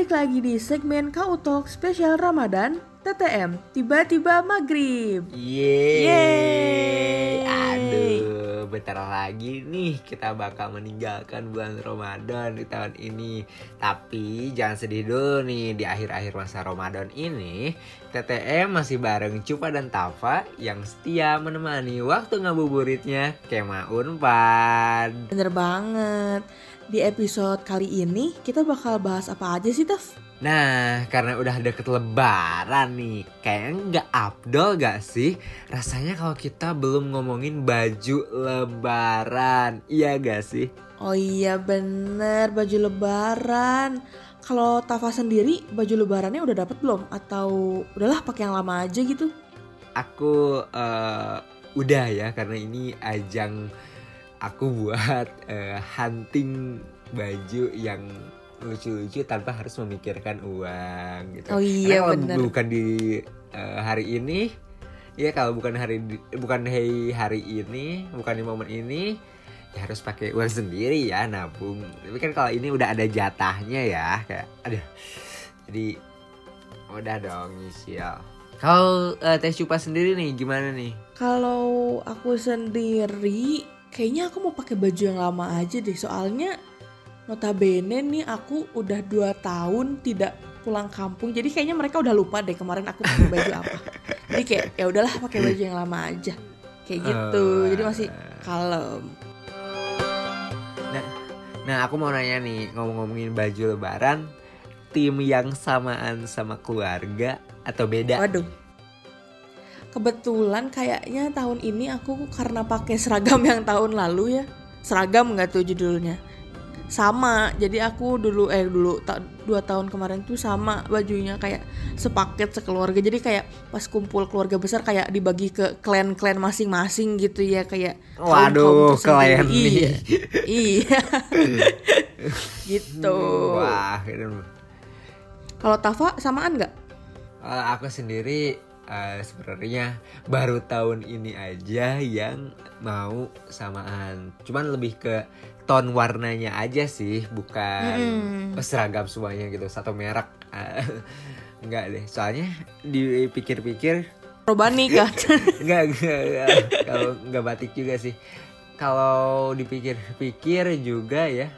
Balik lagi di segmen Kau Talk spesial Ramadan TTM Tiba-tiba Maghrib Yeay. Yeay. Aduh, bentar lagi nih kita bakal meninggalkan bulan Ramadan di tahun ini. Tapi jangan sedih dulu nih di akhir-akhir masa Ramadan ini, TTM masih bareng Cupa dan Tafa yang setia menemani waktu ngabuburitnya Kema Unpad. Bener banget Di episode kali ini kita bakal bahas apa aja sih Taf? Nah, karena udah deket lebaran nih, kayaknya nggak abdol gak sih? Rasanya kalau kita belum ngomongin baju lebaran, iya gak sih? Oh iya bener baju lebaran Kalau Tafa sendiri baju lebarannya udah dapet belum? Atau udahlah pakai yang lama aja gitu? Aku eh, udah ya, karena ini ajang aku buat eh, hunting baju yang lucu-lucu tanpa harus memikirkan uang gitu. Oh iya, Karena bener. bukan di eh, hari ini, ya kalau bukan hari bukan hari hari ini, bukan di momen ini, ya harus pakai uang sendiri ya nabung. Tapi kan kalau ini udah ada jatahnya ya, kayak aduh. Jadi udah dong nyicil. Kalau eh, Teh Cupa sendiri nih gimana nih? Kalau aku sendiri kayaknya aku mau pakai baju yang lama aja deh soalnya notabene nih aku udah dua tahun tidak pulang kampung jadi kayaknya mereka udah lupa deh kemarin aku pakai baju apa jadi kayak ya udahlah pakai baju yang lama aja kayak gitu Oh. jadi masih kalem Nah aku mau nanya nih ngomong-ngomongin baju lebaran Tim yang samaan sama keluarga atau beda? waduh kebetulan kayaknya tahun ini aku karena pakai seragam yang tahun lalu ya. Seragam nggak tuh judulnya? Sama jadi aku dulu eh dulu ta- dua tahun kemarin tuh sama bajunya kayak sepaket sekeluarga. Jadi kayak pas kumpul keluarga besar kayak dibagi ke klan-klan masing-masing gitu ya kayak Waduh, klan nih. iya. Iya gitu. Wah, kalau Tafa samaan nggak? Kalau aku sendiri eh, sebenarnya baru tahun ini aja yang mau samaan. Cuman lebih ke ton warnanya aja sih, bukan Mm-mm. seragam semuanya gitu, satu merek. Eh, Enggak deh, soalnya dipikir-pikir Robani kan Enggak, enggak, enggak. Kalau enggak batik juga sih. Kalau dipikir-pikir juga ya,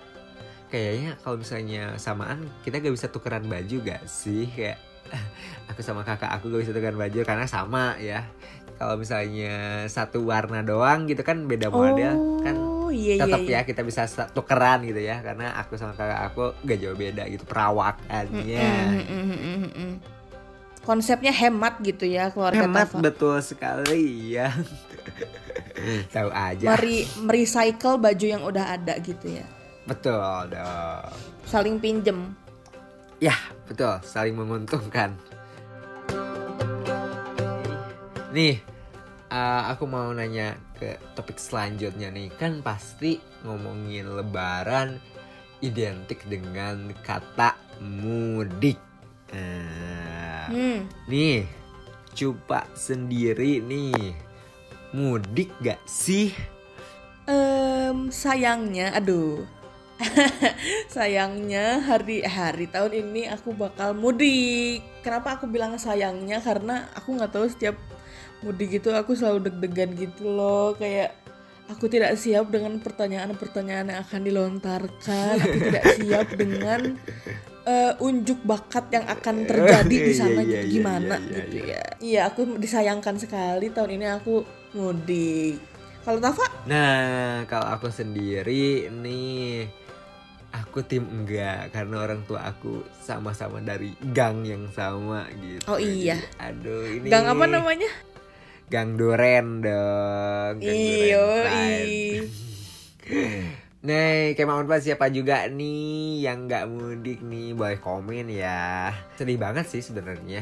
kayaknya kalau misalnya samaan kita gak bisa tukeran baju gak sih? Kayak aku sama kakak aku gak bisa tukeran baju karena sama ya. Kalau misalnya satu warna doang gitu kan beda model kan oh iya iya, tetap iya. ya kita bisa sa- tukeran gitu ya karena aku sama kakak aku gak jauh beda gitu perawakannya. Mm, mm, mm, mm, mm. Konsepnya hemat gitu ya keluarga Hemat Tafa. betul sekali ya. Tahu aja. Meri merecycle baju yang udah ada gitu ya. Betul dong. Saling pinjem. Ya, betul. Saling menguntungkan. Nih, eh, aku mau nanya ke topik selanjutnya nih. Kan pasti ngomongin lebaran identik dengan kata mudik. Nah, Hmm. nih, Cupa sendiri nih. Mudik gak sih? Em, sayangnya, aduh. sayangnya hari eh, hari tahun ini aku bakal mudik. Kenapa aku bilang sayangnya? Karena aku nggak tahu setiap mudik gitu aku selalu deg-degan gitu loh, kayak aku tidak siap dengan pertanyaan-pertanyaan yang akan dilontarkan. Aku tidak siap dengan eh, unjuk bakat yang akan terjadi di sana Iya, iya, gitu. iya, gimana iya, iya, gitu iya. ya. Iya, aku disayangkan sekali tahun ini aku mudik. Kalau Tafa Nah, kalau aku sendiri nih aku tim enggak karena orang tua aku sama-sama dari gang yang sama gitu. Oh iya. Jadi, Aduh, ini Gang apa namanya? Gang Duren dong. Gang Iyo. Nih, kayak mau siapa juga nih yang nggak mudik nih, boleh komen ya. Sedih banget sih sebenarnya.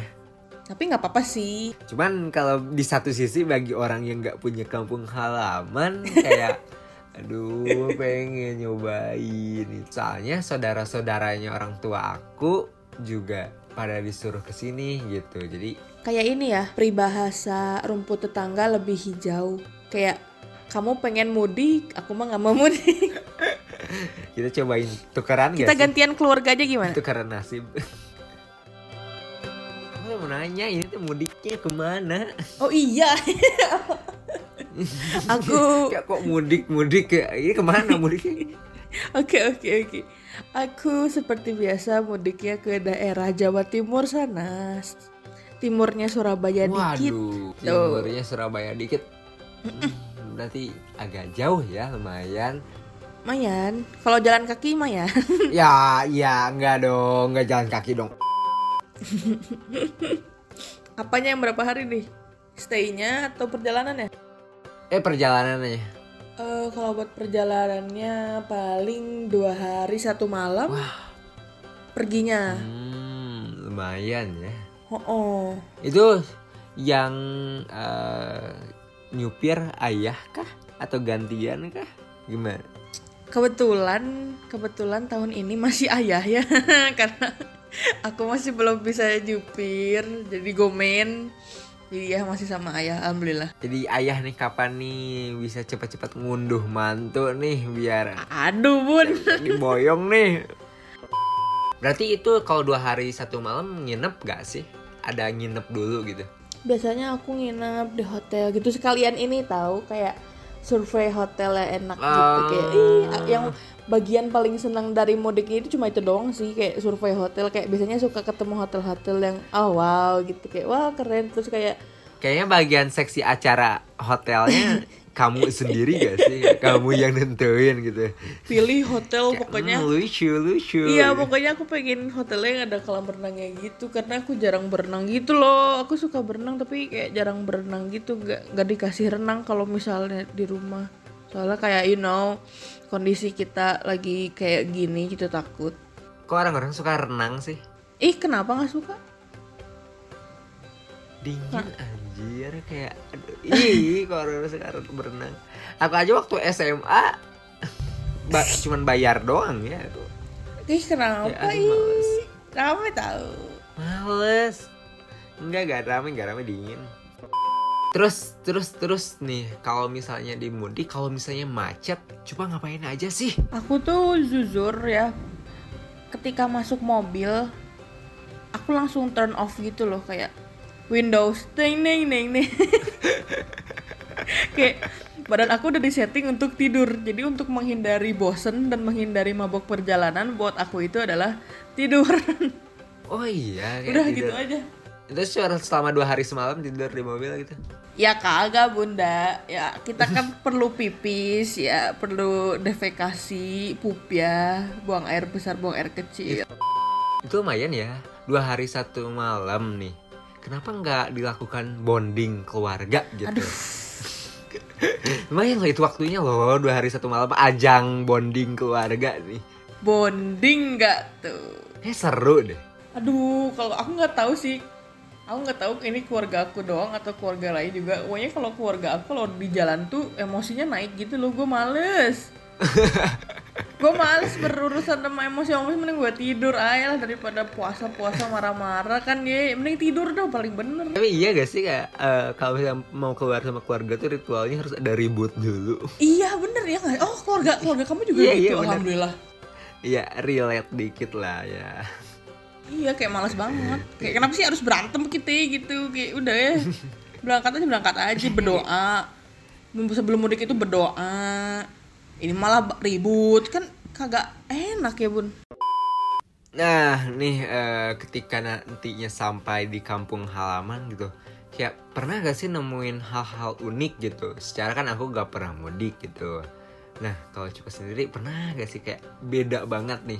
Tapi nggak apa-apa sih. Cuman kalau di satu sisi bagi orang yang nggak punya kampung halaman kayak aduh pengen nyobain. Soalnya saudara-saudaranya orang tua aku juga pada disuruh ke sini gitu. Jadi Kayak ini ya, peribahasa rumput tetangga lebih hijau. Kayak kamu pengen mudik, aku mah nggak mau mudik. kita cobain tukeran Kita gak sih? gantian keluarga aja gimana? Tukeran nasib. Aku mau nanya ini tuh mudiknya ke mana? Oh iya. Aku Ya kok mudik mudik ya? Ini ke mana mudiknya? Oke oke oke. Aku seperti biasa mudiknya ke daerah Jawa Timur sana. Timurnya Surabaya dikit. Waduh, timurnya Surabaya dikit. Hmm, berarti agak jauh ya, lumayan. Mayan. Kalau jalan kaki Mayan. ya, ya enggak dong, enggak jalan kaki dong. Apanya yang berapa hari nih? Stay-nya atau perjalanannya? Eh perjalanannya. Eh kalau buat perjalanannya paling dua hari satu malam. Perginya. Hmm, lumayan ya. Oh, oh. Itu yang eh, nyupir ayah kah atau gantian kah? Gimana? Kebetulan, kebetulan tahun ini masih ayah ya, karena aku masih belum bisa jupir, jadi gomen. Jadi ya masih sama ayah, alhamdulillah. Jadi ayah nih kapan nih bisa cepat-cepat ngunduh mantu nih biar Aduh bun, diboyong nih. Berarti itu kalau dua hari satu malam nginep gak sih? Ada nginep dulu gitu. biasanya aku nginep di hotel gitu sekalian ini tahu kayak survei hotel yang enak gitu Ah. kayak ih, yang bagian paling senang dari mudiknya itu cuma itu doang sih kayak survei hotel kayak biasanya suka ketemu hotel-hotel yang oh wow gitu kayak wah keren terus kayak Kayaknya bagian seksi acara hotelnya kamu sendiri gak sih? Kamu yang nentuin gitu. pilih hotel Kayak, pokoknya "Hmm, lucu lucu. Iya pokoknya aku pengen hotelnya yang ada kolam renangnya gitu karena aku jarang berenang gitu loh aku suka berenang tapi kayak jarang berenang gitu nggak nggak dikasih renang kalau misalnya di rumah soalnya kayak you know kondisi kita lagi kayak gini gitu takut Kok orang-orang suka renang sih? ih kenapa nggak suka Dingin anjir kayak aduh, ih kok orang-orang suka berenang. Aku aja waktu SMA ba cuman bayar doang ya. ih kenapa Ya, aduh, males. ih rame tahu Males. Enggak, gak rame, gak rame dingin. Terus, terus, terus nih, kalau misalnya di mudik, kalau misalnya macet, coba ngapain aja sih? aku tuh jujur ya ketika masuk mobil aku langsung turn off gitu loh kayak Windows neng neng neng neng kayak badan aku udah disetting untuk tidur jadi untuk menghindari bosen dan menghindari mabok perjalanan buat aku itu adalah tidur Oh iya, kayak udah tidur. gitu aja Itu cuma selama dua hari semalam tidur di mobil gitu. Ya kagak bunda ya kita kan perlu pipis ya perlu defekasi pup ya buang air besar buang air kecil Itu lumayan ya, dua hari satu malam nih. Kenapa nggak dilakukan bonding keluarga gitu? Aduh. lumayan loh itu waktunya loh, dua hari satu malam ajang bonding keluarga nih. bonding nggak tuh Eh seru deh. Aduh, kalau aku nggak tahu sih. Aku nggak tahu ini keluarga aku doang atau keluarga lain juga. Pokoknya kalau keluarga aku kalau di jalan tuh emosinya naik gitu loh. Gue males. gue males berurusan sama emosi-emosi mending gue tidur aja lah daripada puasa-puasa marah-marah kan ya mending tidur dah paling bener Tapi iya gak sih kayak eh, kalau misalnya mau keluar sama keluarga tuh ritualnya harus ada ribut dulu. iya bener ya nggak oh keluarga keluarga kamu juga Iya, gitu iya, alhamdulillah Iya relate dikit lah ya. Iya kayak males banget. Kayak kenapa sih harus berantem kita gitu? Kayak udah ya. Berangkat aja berangkat aja berdoa. Sebelum mudik itu berdoa. Ini malah ribut. Kan kagak enak ya bun. Nah nih eh, ketika nantinya sampai di kampung halaman gitu, kayak pernah gak sih nemuin hal-hal unik gitu? Secara kan aku gak pernah mudik gitu. Nah kalau Cupa sendiri pernah gak sih kayak beda banget nih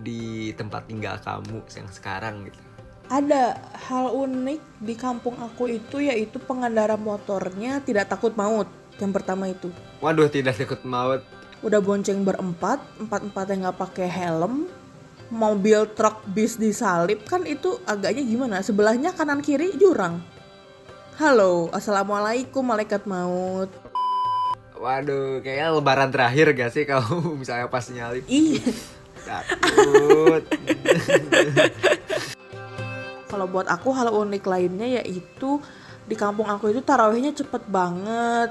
di tempat tinggal kamu yang sekarang gitu? ada hal unik di kampung aku itu yaitu pengendara motornya tidak takut maut yang pertama itu. Waduh tidak takut maut. udah bonceng berempat empat empatnya nggak pakai helm mobil truk bis disalip kan itu agaknya gimana? Sebelahnya kanan kiri jurang. Halo assalamualaikum malaikat maut. Waduh kayaknya lebaran terakhir gak sih kalau misalnya pas nyalip? Ih takut. kalau buat aku hal unik lainnya yaitu di kampung aku itu tarawehnya cepet banget.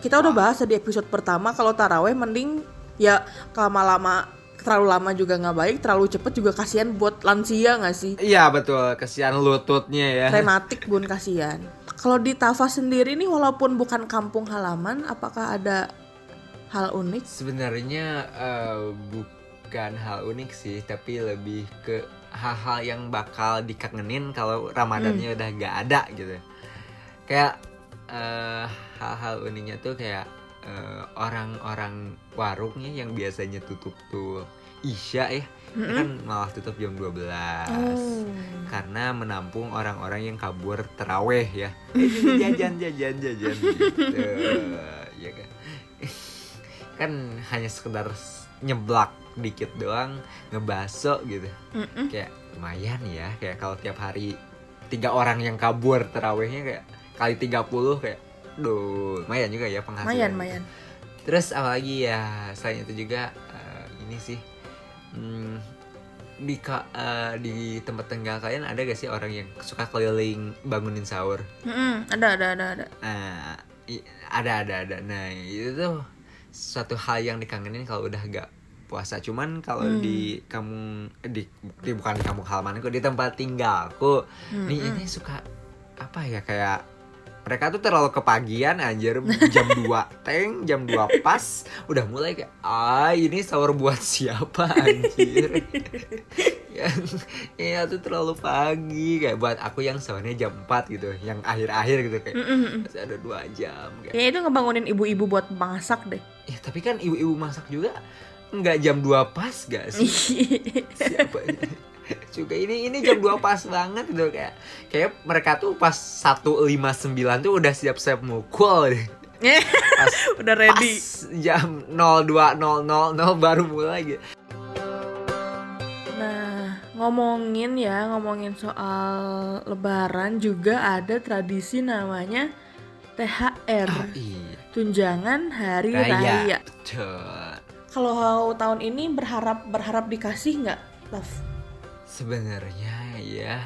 Kita udah bahas di episode pertama kalau taraweh mending ya lama-lama terlalu lama juga nggak baik terlalu cepet juga kasihan buat lansia nggak sih? Iya betul, kesian lututnya ya. rematik bun kasihan. Kalau di Tava sendiri nih walaupun bukan kampung halaman apakah ada hal unik? Sebenarnya eh, bukan hal unik sih, tapi lebih ke hal-hal yang bakal dikangenin kalau Ramadannya udah gak ada gitu. Kayak eh, hal-hal uniknya tuh kayak eh, orang-orang warungnya yang biasanya tutup tuh Isya ya, Mm-mm. kan malah tutup jam 12 Oh. karena menampung orang-orang yang kabur teraweh ya Eh, jajan jajan jajan gitu ya kan kan hanya sekedar nyeblak dikit doang ngebaso gitu Mm-mm. kayak lumayan ya kayak kalau tiap hari tiga orang yang kabur terawehnya kayak kali 30 kayak duh lumayan juga ya penghasilan Mayan, mayan. Terus apalagi ya selain itu juga eh, ini sih hmm, di eh, di tempat tinggal kalian ada gak sih orang yang suka keliling bangunin sahur? Mm-mm, Ada, ada, ada, ada. Nah, i- ada ada ada. Nah itu tuh suatu hal yang dikangenin kalau udah gak puasa. Cuman kalau Hmm. di kamu di, di bukan di kampung halamanku di tempat tinggalku nih Mm-mm. ini suka apa ya kayak mereka tuh terlalu kepagian anjir jam 2 teng jam 2 pas udah mulai kayak ah ini sahur buat siapa anjir yang ya tuh terlalu pagi kayak buat aku yang sahurnya jam 4 gitu yang akhir-akhir gitu kayak Mm-mm. masih ada dua jam kayak Kayaknya itu ngebangunin ibu-ibu buat masak deh. ya tapi kan ibu-ibu masak juga nggak jam 2 pas gak sih siapa ini? juga ini ini jam 2 pas banget gitu kayak kayak mereka tuh pas 159 tuh udah siap-siap mukul deh. Pas, Udah pas ready. jam 02.000 baru mulai gitu. Nah, ngomongin ya, ngomongin soal lebaran juga ada tradisi namanya THR. Ah, iya. Tunjangan Hari Raya. Raya. Betul. Kalau tahun ini berharap berharap dikasih nggak, Taf? Sebenarnya ya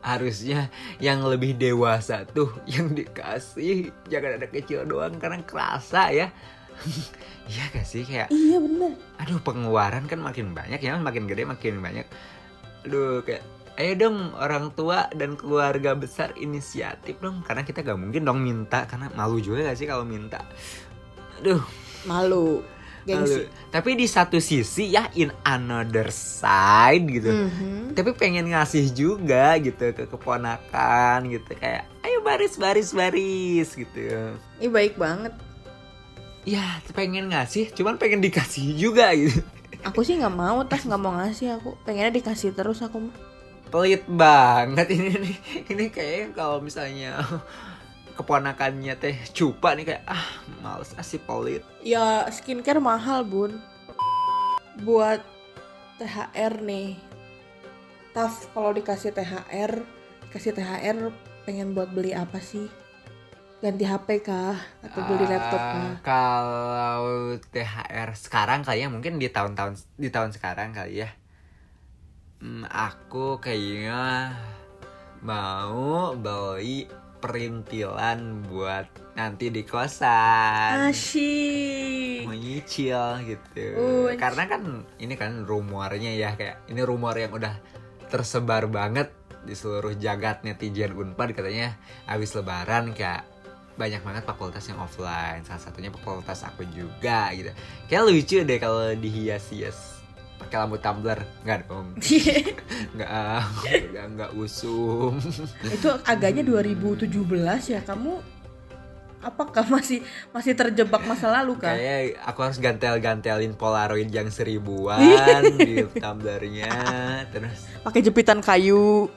harusnya yang lebih dewasa tuh yang dikasih jangan ada kecil doang karena kerasa ya. Iya gak sih kayak Iya bener. aduh pengeluaran kan makin banyak ya makin gede makin banyak aduh kayak ayo dong orang tua dan keluarga besar inisiatif dong karena kita gak mungkin dong minta karena malu juga gak sih kalau minta aduh Malu. Gengsi. tapi di satu sisi ya in another side gitu Mhm. tapi pengen ngasih juga gitu ke keponakan gitu kayak ayo baris baris baris gitu Ini baik banget. ya pengen ngasih cuman pengen dikasih juga gitu Aku sih nggak mau, tas nggak mau ngasih aku. Pengennya dikasih terus aku pelit banget ini nih ini kayaknya kalau misalnya keponakannya teh cupa nih kayak ah males asih pelit Ya skincare mahal bun. Buat THR nih. Taf kalau dikasih THR, dikasih THR pengen buat beli apa sih? Ganti HP kah? Atau beli laptop Ah, kah? kalau THR sekarang kali ya mungkin di tahun-tahun di tahun sekarang kali ya Hmm, aku kayaknya mau beli perintilan buat nanti di kosan. Asyik. mau nyicil gitu. Uh, karena kan ini kan rumornya ya kayak ini rumor yang udah tersebar banget di seluruh jagat netizen unpad. Katanya habis lebaran kayak banyak banget fakultas yang offline. Salah satunya fakultas aku juga gitu. Kayak lucu deh kalau dihias-hias pakai lampu tumbler. Nggak dong. Nggak nggak nggak usum. Itu agaknya 2017 ya kamu apakah masih masih terjebak masa lalu kan Kayak aku harus gantel-gantelin polaroid yang seribuan di tumblernya terus pakai jepitan kayu.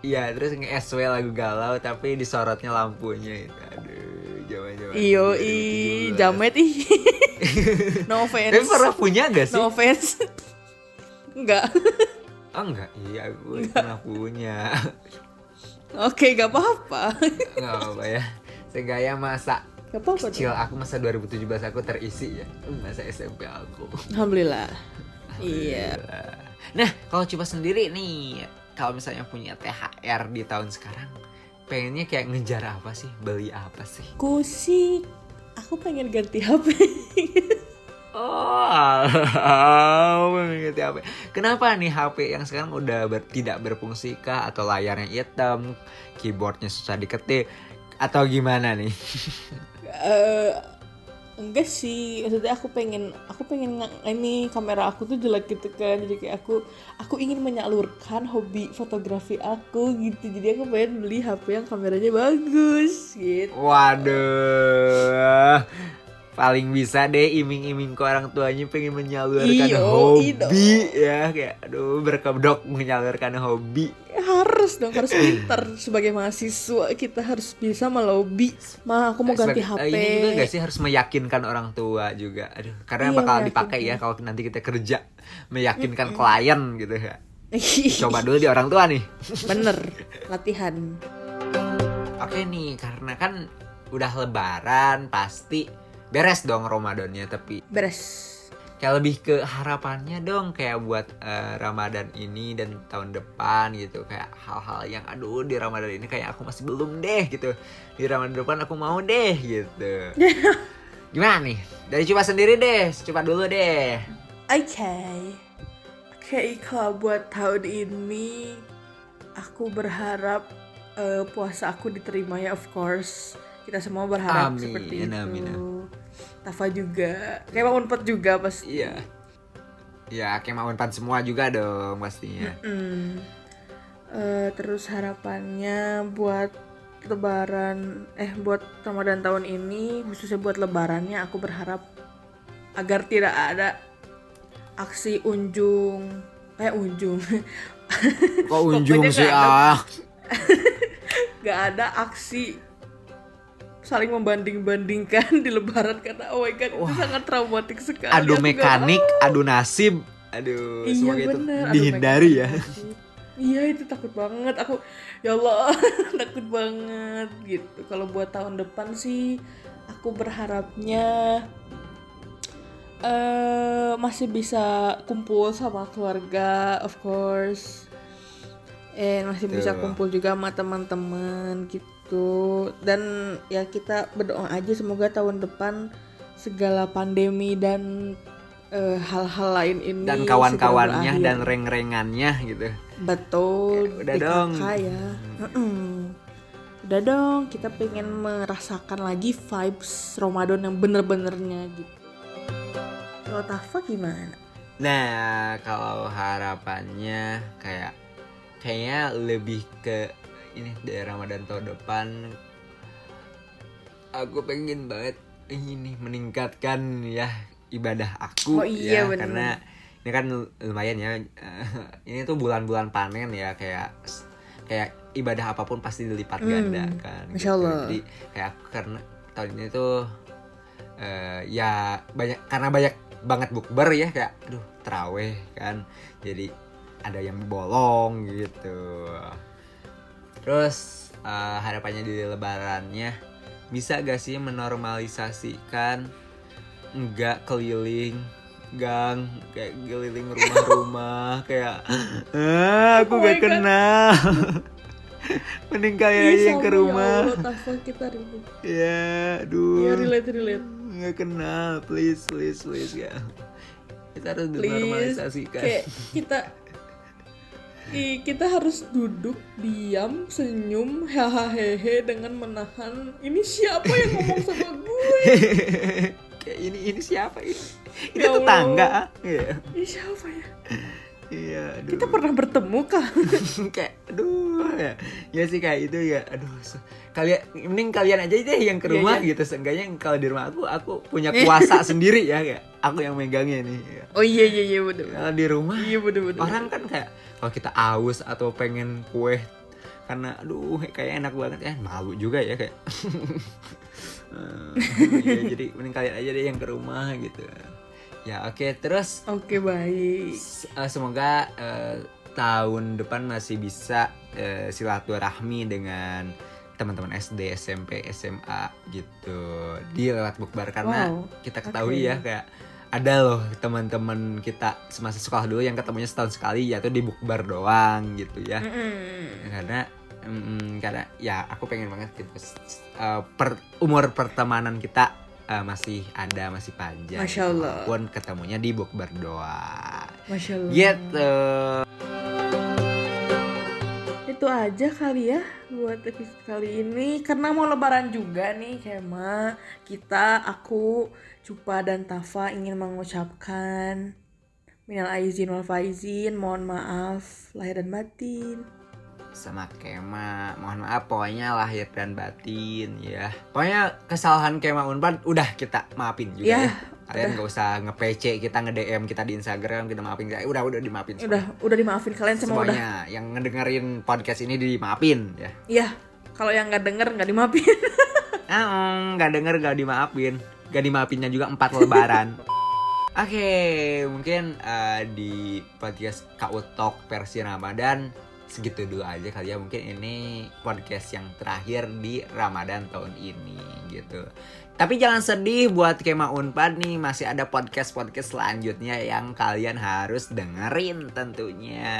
Iya terus nge-SW lagu galau tapi disorotnya lampunya itu. Aduh, jaman-jaman. iyo 2017. i jamet ih. no Tapi offense. pernah punya gak sih? no offense enggak Oh enggak, iya aku pernah punya. oke gak apa-apa Enggak apa ya. Seenggaknya masa gak apa-apa kecil tuh. aku masa 2017 aku terisi ya. Masa SMP aku. alhamdulillah iya Alhamdulillah. Nah, kalau coba sendiri nih, kalau misalnya punya THR di tahun sekarang, pengennya kayak ngejar apa sih? Beli apa sih? aku sih aku pengen ganti HP Oh, mengikuti HP. Kenapa nih HP yang sekarang udah ber- tidak berfungsi kah atau layarnya hitam, keyboardnya susah diketik atau gimana nih? eh enggak sih maksudnya aku pengen aku pengen nge- ini kamera aku tuh jelek gitu kan jadi kayak aku aku ingin menyalurkan hobi fotografi aku gitu jadi aku pengen beli HP yang kameranya bagus gitu Waduh. Paling bisa deh iming-iming ke orang tuanya pengen menyalurkan Iyo, hobi ya kayak aduh berkedok menyalurkan hobi. harus dong harus pintar sebagai mahasiswa kita harus bisa melobi mah aku mau ganti Sebagai- HP eh, Ini juga gak sih harus meyakinkan orang tua juga. Aduh, karena Iya, bakal dipakai ya kalau nanti kita kerja meyakinkan klien gitu ya. Coba dulu di orang tua nih. bener latihan Oke nih, karena kan udah lebaran pasti beres dong Ramadannya tapi beres kayak lebih ke harapannya dong kayak buat eh, Ramadan ini dan tahun depan gitu kayak hal-hal yang aduh di Ramadan ini kayak aku masih belum deh gitu di Ramadan depan aku mau deh gitu gimana nih dari coba sendiri deh coba dulu deh Oke. Oke, kalau buat tahun ini aku berharap eh, puasa aku diterima ya of course. Kita semua berharap Amin, seperti itu. amin. Tafa juga. Kayak Bang Unpad juga pasti. iya ya kayak mau empat semua juga dong pastinya Mm. Eh, terus harapannya buat lebaran eh buat Ramadan tahun ini khususnya buat lebarannya aku berharap agar tidak ada aksi unjung eh unjung kok unjung sih ah gak ada aksi saling membanding-bandingkan di lebaran karena oh my god itu sangat traumatik sekali. Adu Aku nggak mekanik mau. adu nasib aduh iya semoga itu dihindari ya. mekanik. Iya itu takut banget. Aku ya Allah takut banget gitu. Kalau buat tahun depan sih aku berharapnya eh masih bisa kumpul sama keluarga of course. Eh masih bisa Betul. kumpul juga sama teman-teman gitu dan ya kita berdoa aja semoga tahun depan segala pandemi dan eh, hal-hal lain ini dan kawan-kawannya dan reng-rengannya gitu. Betul Ya, udah dong. ya. Mm-mm. udah dong kita pengen merasakan lagi vibes Ramadan yang bener-benernya gitu. Kalau Tafa gimana? Nah, kalau harapannya kayak kayaknya lebih ke ini dari Ramadan tahun depan aku pengen banget ini meningkatkan ya ibadah aku Oh iya, ya bener. karena ini kan lumayan ya eh, ini tuh bulan-bulan panen ya kayak kayak ibadah apa pun pasti dilipat Hmm, ganda kan Masya Allah. jadi kayak aku karena tahun ini tuh eh, ya banyak karena banyak banget bukber ya kayak aduh teraweh kan jadi ada yang bolong gitu terus eh, harapannya di lebarannya bisa gak sih menormalisasikan nggak keliling gang kayak keliling rumah-rumah kayak ah, aku Oh gak kenal mending kalian aja yang ke rumah. Ya Allah, Tafa kita ya aduh. Ya relate relate. Nggak kenal please please please ya. Kita harus please dinormalisasikan. kayak kita kita harus duduk diam senyum hahaha dengan menahan. Ini siapa yang ngomong sama gue? Kayak ini ini siapa ini? Ini Ya tetangga iya. Ini siapa ya iya aduh. kita pernah bertemu kah? Kayak aduh ya. Ya sih kayak itu ya aduh kalian mending kalian aja deh yang ke Iya, rumah iya. gitu. Seenggaknya kalau di rumah aku aku punya kuasa sendiri ya kayak aku yang megangnya nih ya. oh iya iya iya bener kalau di rumah iya bener bener orang kan kayak kalau kita aus atau pengen kue karena aduh kayak enak banget ya malu juga ya kayak. Eh, ya, jadi mending kalian aja deh yang ke rumah gitu ya oke terus oke baik s- eh, semoga eh, tahun depan masih bisa eh, silaturahmi dengan teman-teman SD, SMP, SMA gitu di lewat bukber karena Wow, kita ketahui oke. ya kayak ada loh teman-teman kita semasa sekolah dulu yang ketemunya setahun sekali yaitu di bukber doang gitu ya Mm-mm. karena mm, karena ya aku pengen banget gitu uh, per, umur pertemanan kita eh, masih ada masih panjang. Masya Allah. Walaupun ketemunya di book berdoa. Masya Allah. Gitu. Itu aja kali ya buat episode kali ini karena mau lebaran juga nih Kema kita aku Cupa dan Tafa ingin mengucapkan minal aizin wal faizin mohon maaf lahir dan batin sama Kema. Mohon maaf pokoknya lahir dan batin ya. Pokoknya kesalahan Kema Unpad udah kita maafin juga Ya, ya, kalian gak usah nge-PC kita nge-DM kita di Instagram kita maafin. Udah udah dimaafin semua. udah udah dimaafin. Kalian semua udah. Semuanya yang ngedengerin podcast ini dimaafin ya. Iya kalau yang nggak denger nggak dimaafin. Ah nggak denger gak dimaafin. Gak dimaafinnya juga empat lebaran. Oke, mungkin eh, di podcast Kau Talk versi Ramadan segitu dulu aja kali ya. Mungkin ini podcast yang terakhir di Ramadan tahun ini gitu. Tapi jangan sedih buat Kema Unpad nih, masih ada podcast-podcast selanjutnya yang kalian harus dengerin tentunya.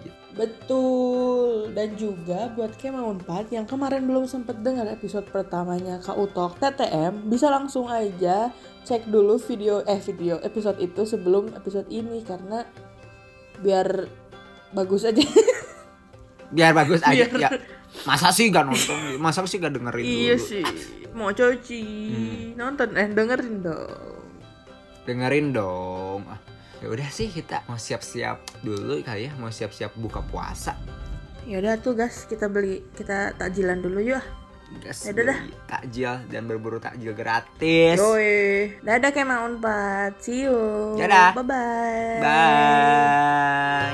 Gitu. Betul dan juga buat Kema Unpad yang kemarin belum sempat dengar episode pertamanya Kak Utok TTM bisa langsung aja cek dulu video eh video episode itu sebelum episode ini karena biar bagus aja Biar bagus aja Biar- ya. Masa sih gak nonton? Masa sih gak dengerin dulu? iya sih mau coci Hmm. nonton eh dengerin dong dengerin dong Ah, ya udah sih kita mau siap-siap dulu kali ya mau siap-siap buka puasa yaudah tuh guys kita beli kita takjilan dulu yuk gas Ya udah dah. takjil dan berburu takjil gratis Yoi. dadah Kema Unpad see you Dadah. bye bye bye